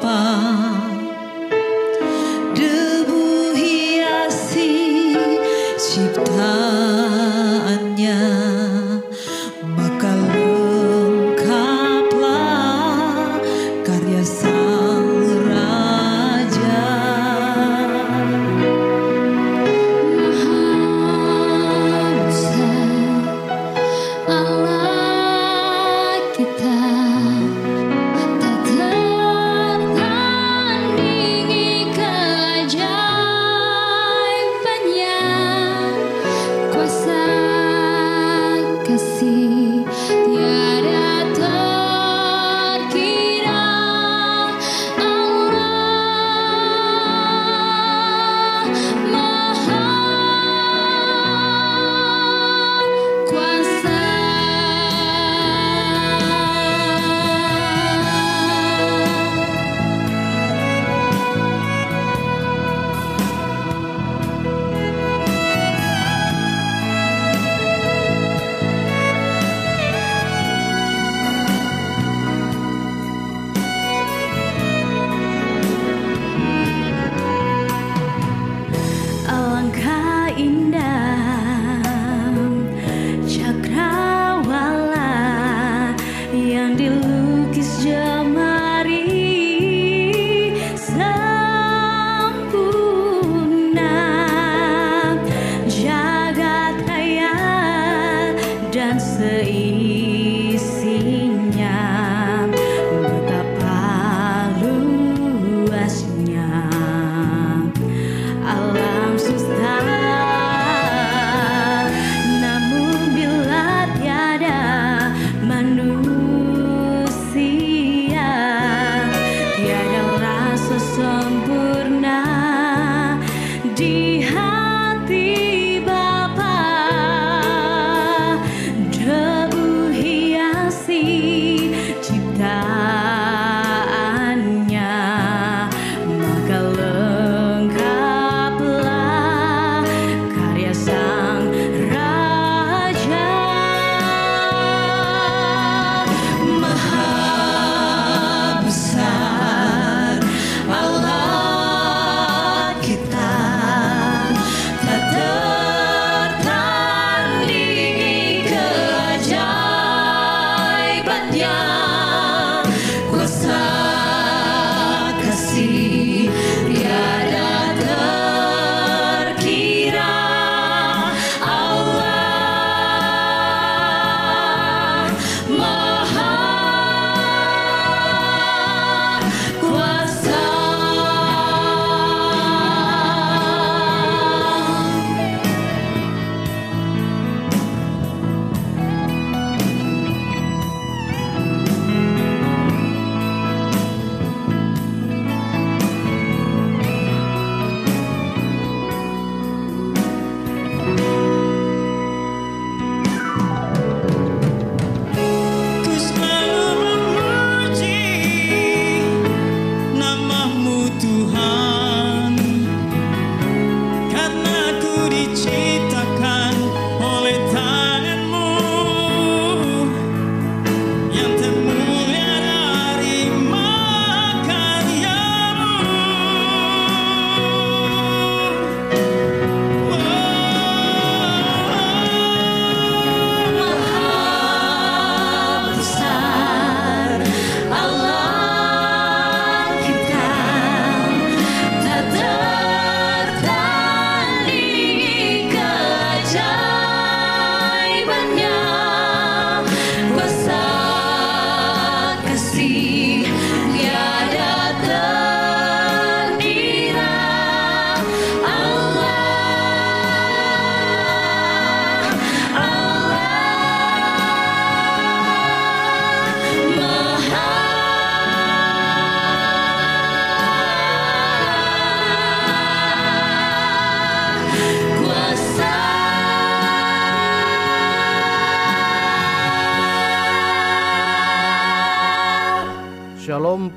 Papa.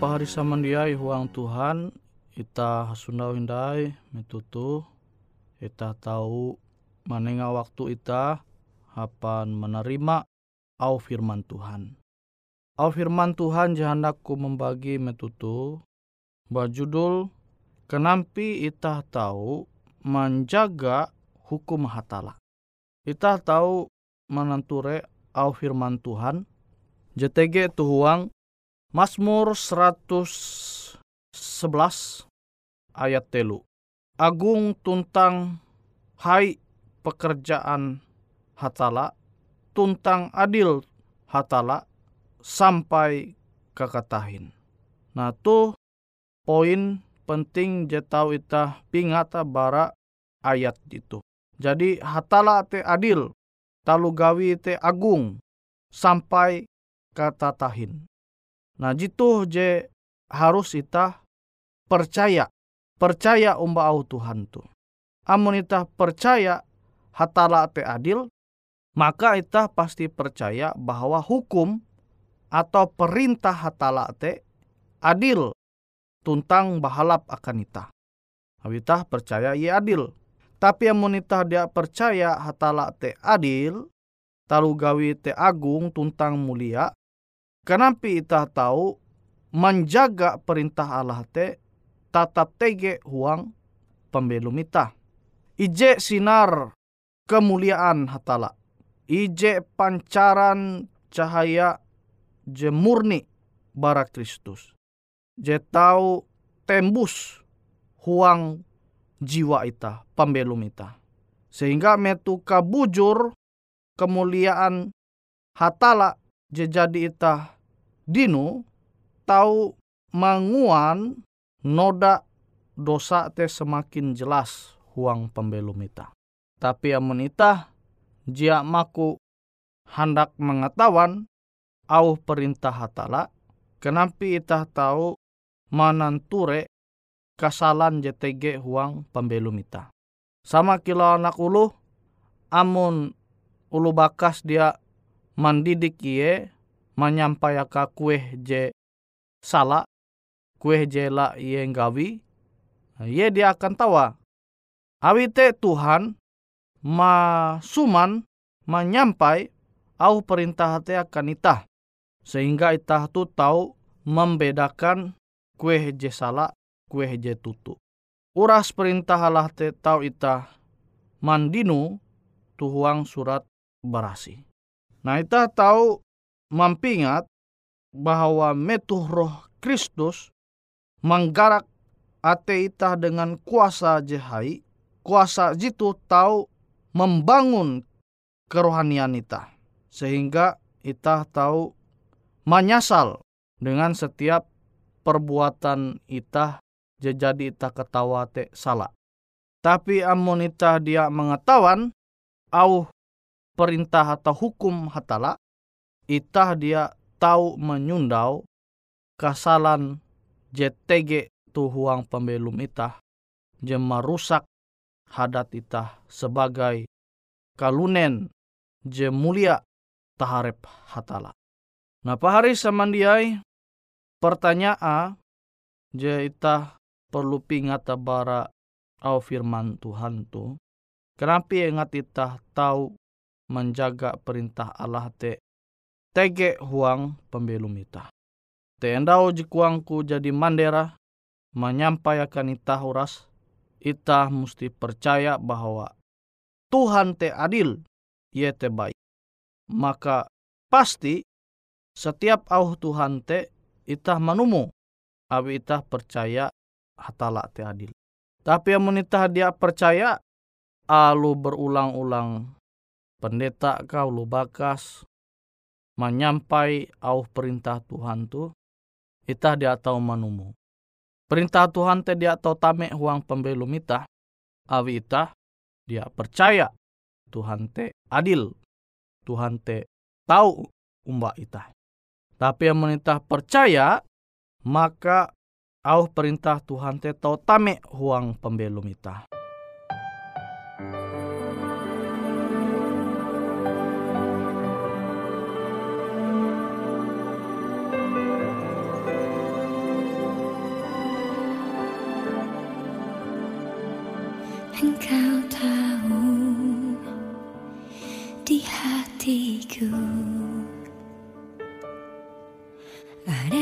Pahari samandiai huang Tuhan Ita sundau hindai metutu Ita tahu manenga waktu ita Hapan menerima au firman Tuhan. Au firman Tuhan jahandaku membagi metutu Bajudul Kenampi ita tahu menjaga hukum hatala. Ita tahu menenture au firman Tuhan. JTG tuhuang Mazmur 111 ayat telu. Agung tuntang hai pekerjaan hatala, tuntang adil hatala, sampai kakatahin. Nah tuh poin penting jetau ita pingata bara ayat itu. Jadi hatala te adil, talu gawi te agung, sampai katatahin. Nah jitu je harus ita percaya. Percaya umba au Tuhan tu. Amun ita percaya hatala te adil, maka ita pasti percaya bahwa hukum atau perintah hatala te adil tuntang bahalap akan ita. Awita percaya ia adil. Tapi amun ita dia percaya hatala te adil, talu gawi te agung tuntang mulia, Kenapa kita tahu menjaga perintah Allah te tata tege huang pembelum ita. Ije sinar kemuliaan hatala. Ije pancaran cahaya jemurni bara Kristus. Je tahu tembus huang jiwa ita, pembelum ita. Sehingga metu kabujur kemuliaan hatala jadi ita dinu tahu manguan noda dosa te semakin jelas huang pembelum ita. Tapi amun ita jia maku hendak mengetahuan au perintah hatala, kenapa ita tahu mananture kasalan JTG huang pembelum ita. Sama kilo anak ulu, amun ulu bakas dia mandidik iye menyampaikan kue je salah kue je la iye gawi iye dia akan tawa. Awite Tuhan ma suman menyampai au perintah hati akan itah. Sehingga itah tu tahu membedakan kue je salah kue je tutu. Uras perintah Allah te tahu itah mandinu tuhuang surat berasi. Nah, kita tahu mampingat bahwa metuh roh Kristus menggarak ate ita dengan kuasa jehai, kuasa jitu tahu membangun kerohanian ita. Sehingga ita tahu menyasal dengan setiap perbuatan ita jadi ita ketawa te salah. Tapi amun ita dia mengetahuan, au perintah atau hukum hatala, itah dia tahu menyundau kasalan JTG tuhuang pembelum itah, jema rusak hadat itah sebagai kalunen je mulia taharep hatala. Nah pahari samandiai pertanyaan je itah perlu pingat bara au firman Tuhan tu. Kenapa ingat itah tahu menjaga perintah Allah te tege huang pembelum ita. Te endau jikuangku jadi mandera menyampaikan ita huras, ita mesti percaya bahwa Tuhan te adil, ye te baik. Maka pasti setiap au Tuhan te ita manumu, abi ita percaya hatala te adil. Tapi yang menitah dia percaya, alu berulang-ulang pendeta kau lu bakas menyampai au perintah Tuhan tu itah dia tahu manumu. Perintah Tuhan te dia tahu tame huang pembelum itah. Awi itah dia percaya Tuhan te adil. Tuhan te tahu umba itah. Tapi yang menitah percaya maka au perintah Tuhan te tahu tame huang pembelum itah. Ada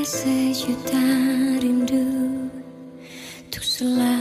sejuta rindu Untuk selalu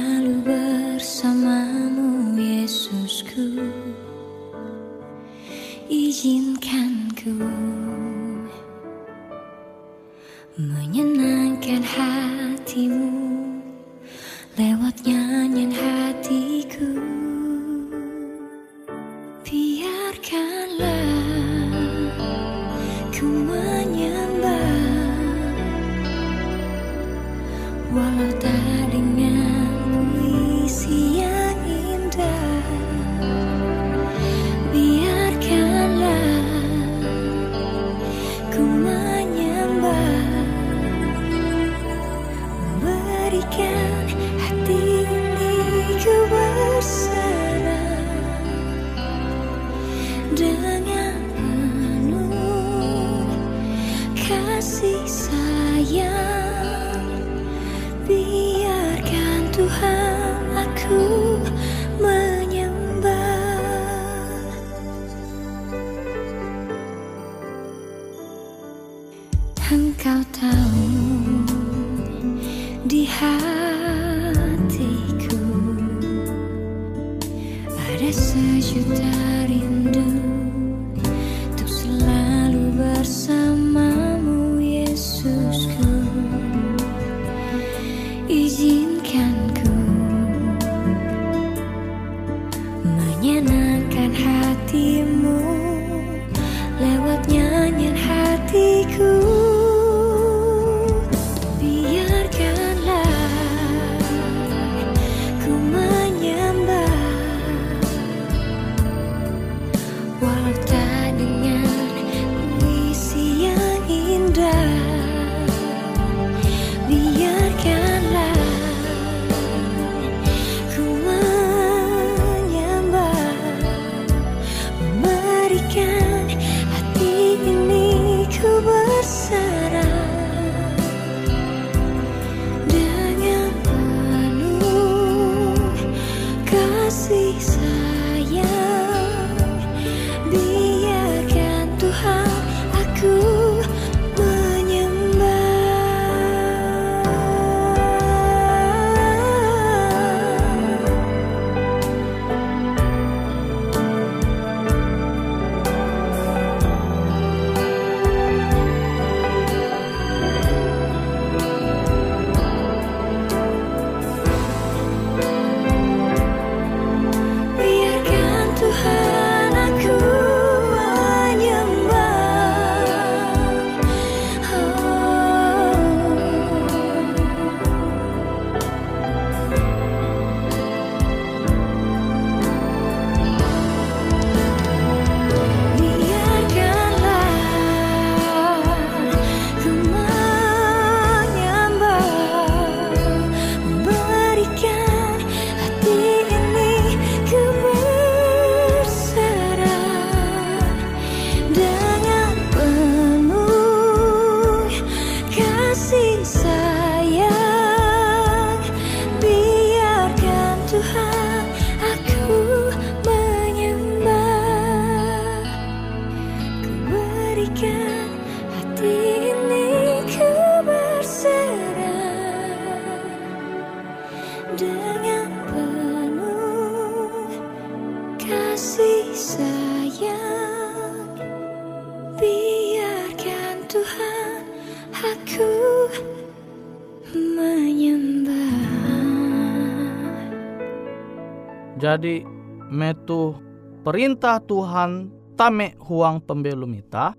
Jadi metu perintah Tuhan tame huang pembelum ita,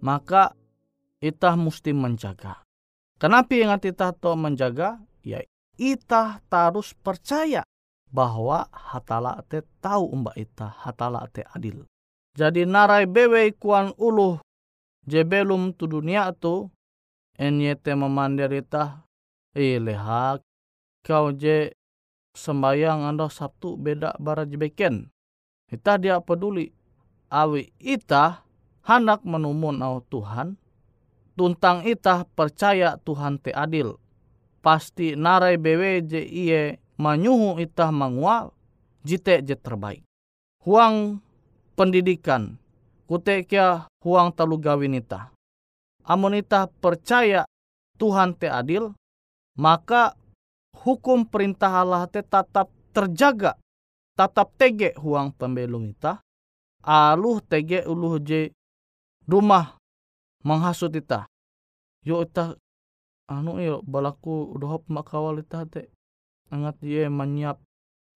maka ita mesti menjaga. Kenapa ingat ita to menjaga? Ya ita harus percaya bahwa hatala te tahu umba ita hatala te adil. Jadi narai bewe kuan uluh je belum tu dunia tu enyete memanderita eh leha kau je sembayang anda Sabtu beda bara jebeken. Ita dia peduli. Awi ita hendak menumun au Tuhan. Tuntang ita percaya Tuhan te adil. Pasti narai bewe je iye manyuhu ita mangwa jite je terbaik. Huang pendidikan, kute kia huang talu. Amun ita percaya Tuhan te adil, maka hukum perintah Allah te tetap terjaga, tetap tege huang pembelum ita. Aluh tege uluh je rumah menghasut ita. Yo ita anu yo balaku udah hop makawal ita te angat ye menyiap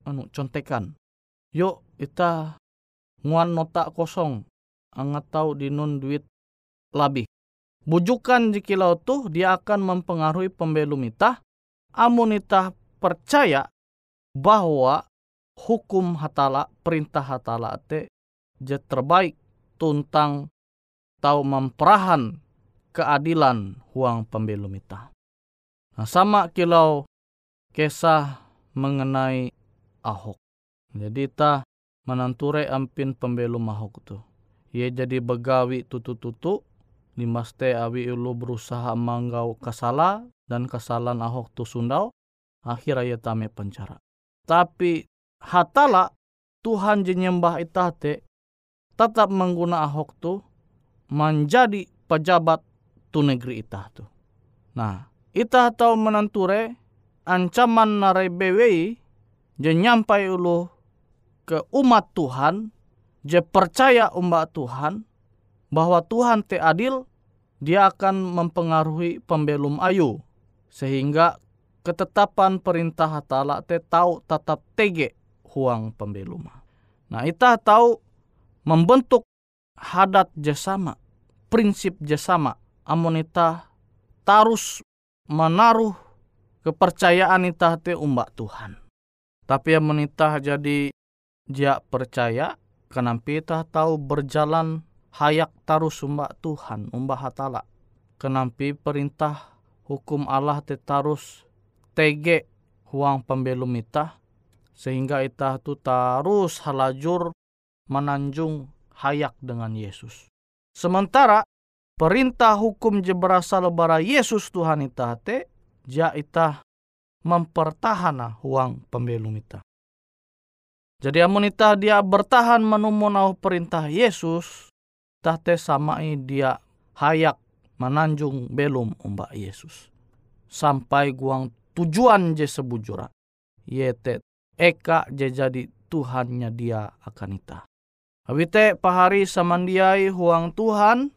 anu contekan. Yo ita nguan nota kosong angat tahu di nun duit labih. Bujukan jikilau tuh dia akan mempengaruhi pembelum ita. Amun ita percaya bahwa hukum hatala, perintah hatala te je terbaik tuntang tahu memperahan keadilan huang pembelum ita. Nah, sama kilau kisah mengenai Ahok. Jadi ta menanture ampin pembelum Ahok tu. Ia jadi begawi tutu-tutu limaste awi ulu berusaha manggau kasala dan kesalahan Ahok tu sundau akhir ia tame penjara. Tapi hatala Tuhan jenyembah itate tetap mengguna Ahok tu menjadi pejabat tu negeri itah tu. Nah, itah tahu menanture ancaman narai BWI je nyampai ulu ke umat Tuhan, je percaya umat Tuhan, bahwa Tuhan te adil, dia akan mempengaruhi pembelum ayu. Sehingga ketetapan perintah hatala te tahu tetap tege huang pembelum. Nah, kita tahu membentuk hadat jasama, prinsip jasama, amonita tarus menaruh kepercayaan ita te umbak Tuhan. Tapi amonita jadi dia percaya, kenapa ita tahu berjalan hayak tarus umbak Tuhan, umbak hatala. Kenapa perintah hukum Allah te tarus tege huang pembelum ita, sehingga ita tu tarus halajur menanjung hayak dengan Yesus. Sementara perintah hukum je berasal Yesus Tuhan ita te, ja ita mempertahana huang pembelum ita. Jadi amun ita dia bertahan menumunau perintah Yesus, tahte samai dia hayak menanjung belum umbak Yesus. Sampai guang tujuan je sebujura. Yete eka je jadi Tuhannya dia akan ita. Awite pahari samandiai huang Tuhan,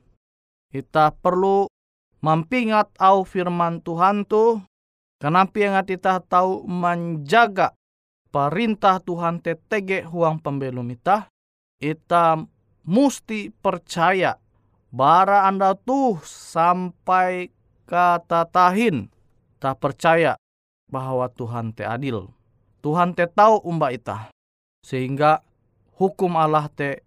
kita perlu mampingat au firman Tuhan tu, kenapa yang kita tahu menjaga perintah Tuhan tetege huang pembelum ita, kita musti percaya bara anda tuh sampai kata tahin tak percaya bahwa Tuhan te adil. Tuhan te tahu umba ita. Sehingga hukum Allah te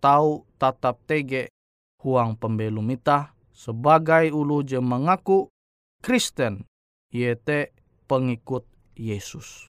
tahu tatap tege huang pembelum ita sebagai ulu je mengaku Kristen yete pengikut Yesus.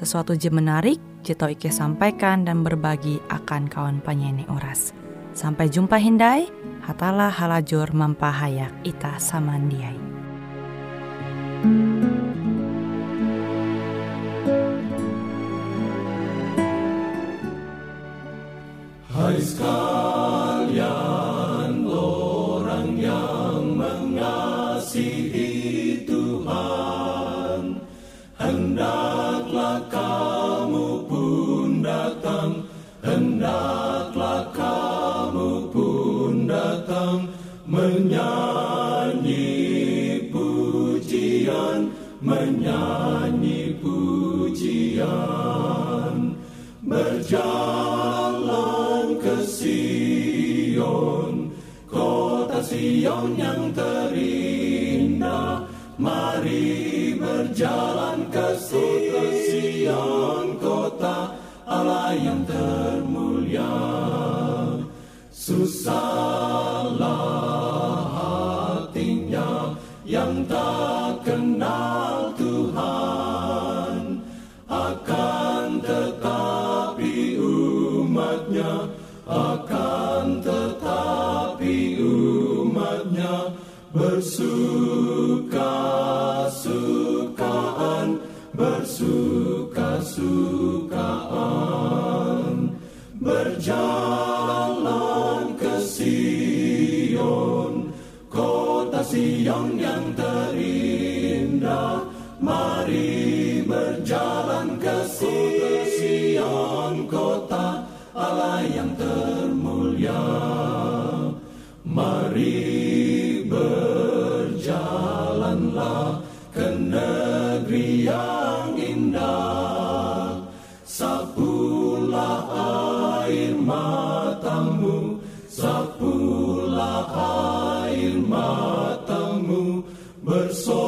sesuatu je menarik, Jito Ike sampaikan dan berbagi akan kawan penyanyi Oras. Sampai jumpa Hindai, hatalah halajur mampahayak ita samandiai. Hai sekalian Sion yang terindah Mari berjalan kota Sion yang terindah. Mari berjalan ke Sion kota Allah yang termulia. Mari berjalanlah ke negeri yang indah. Sapulah air matamu Sapulah air matamu bersama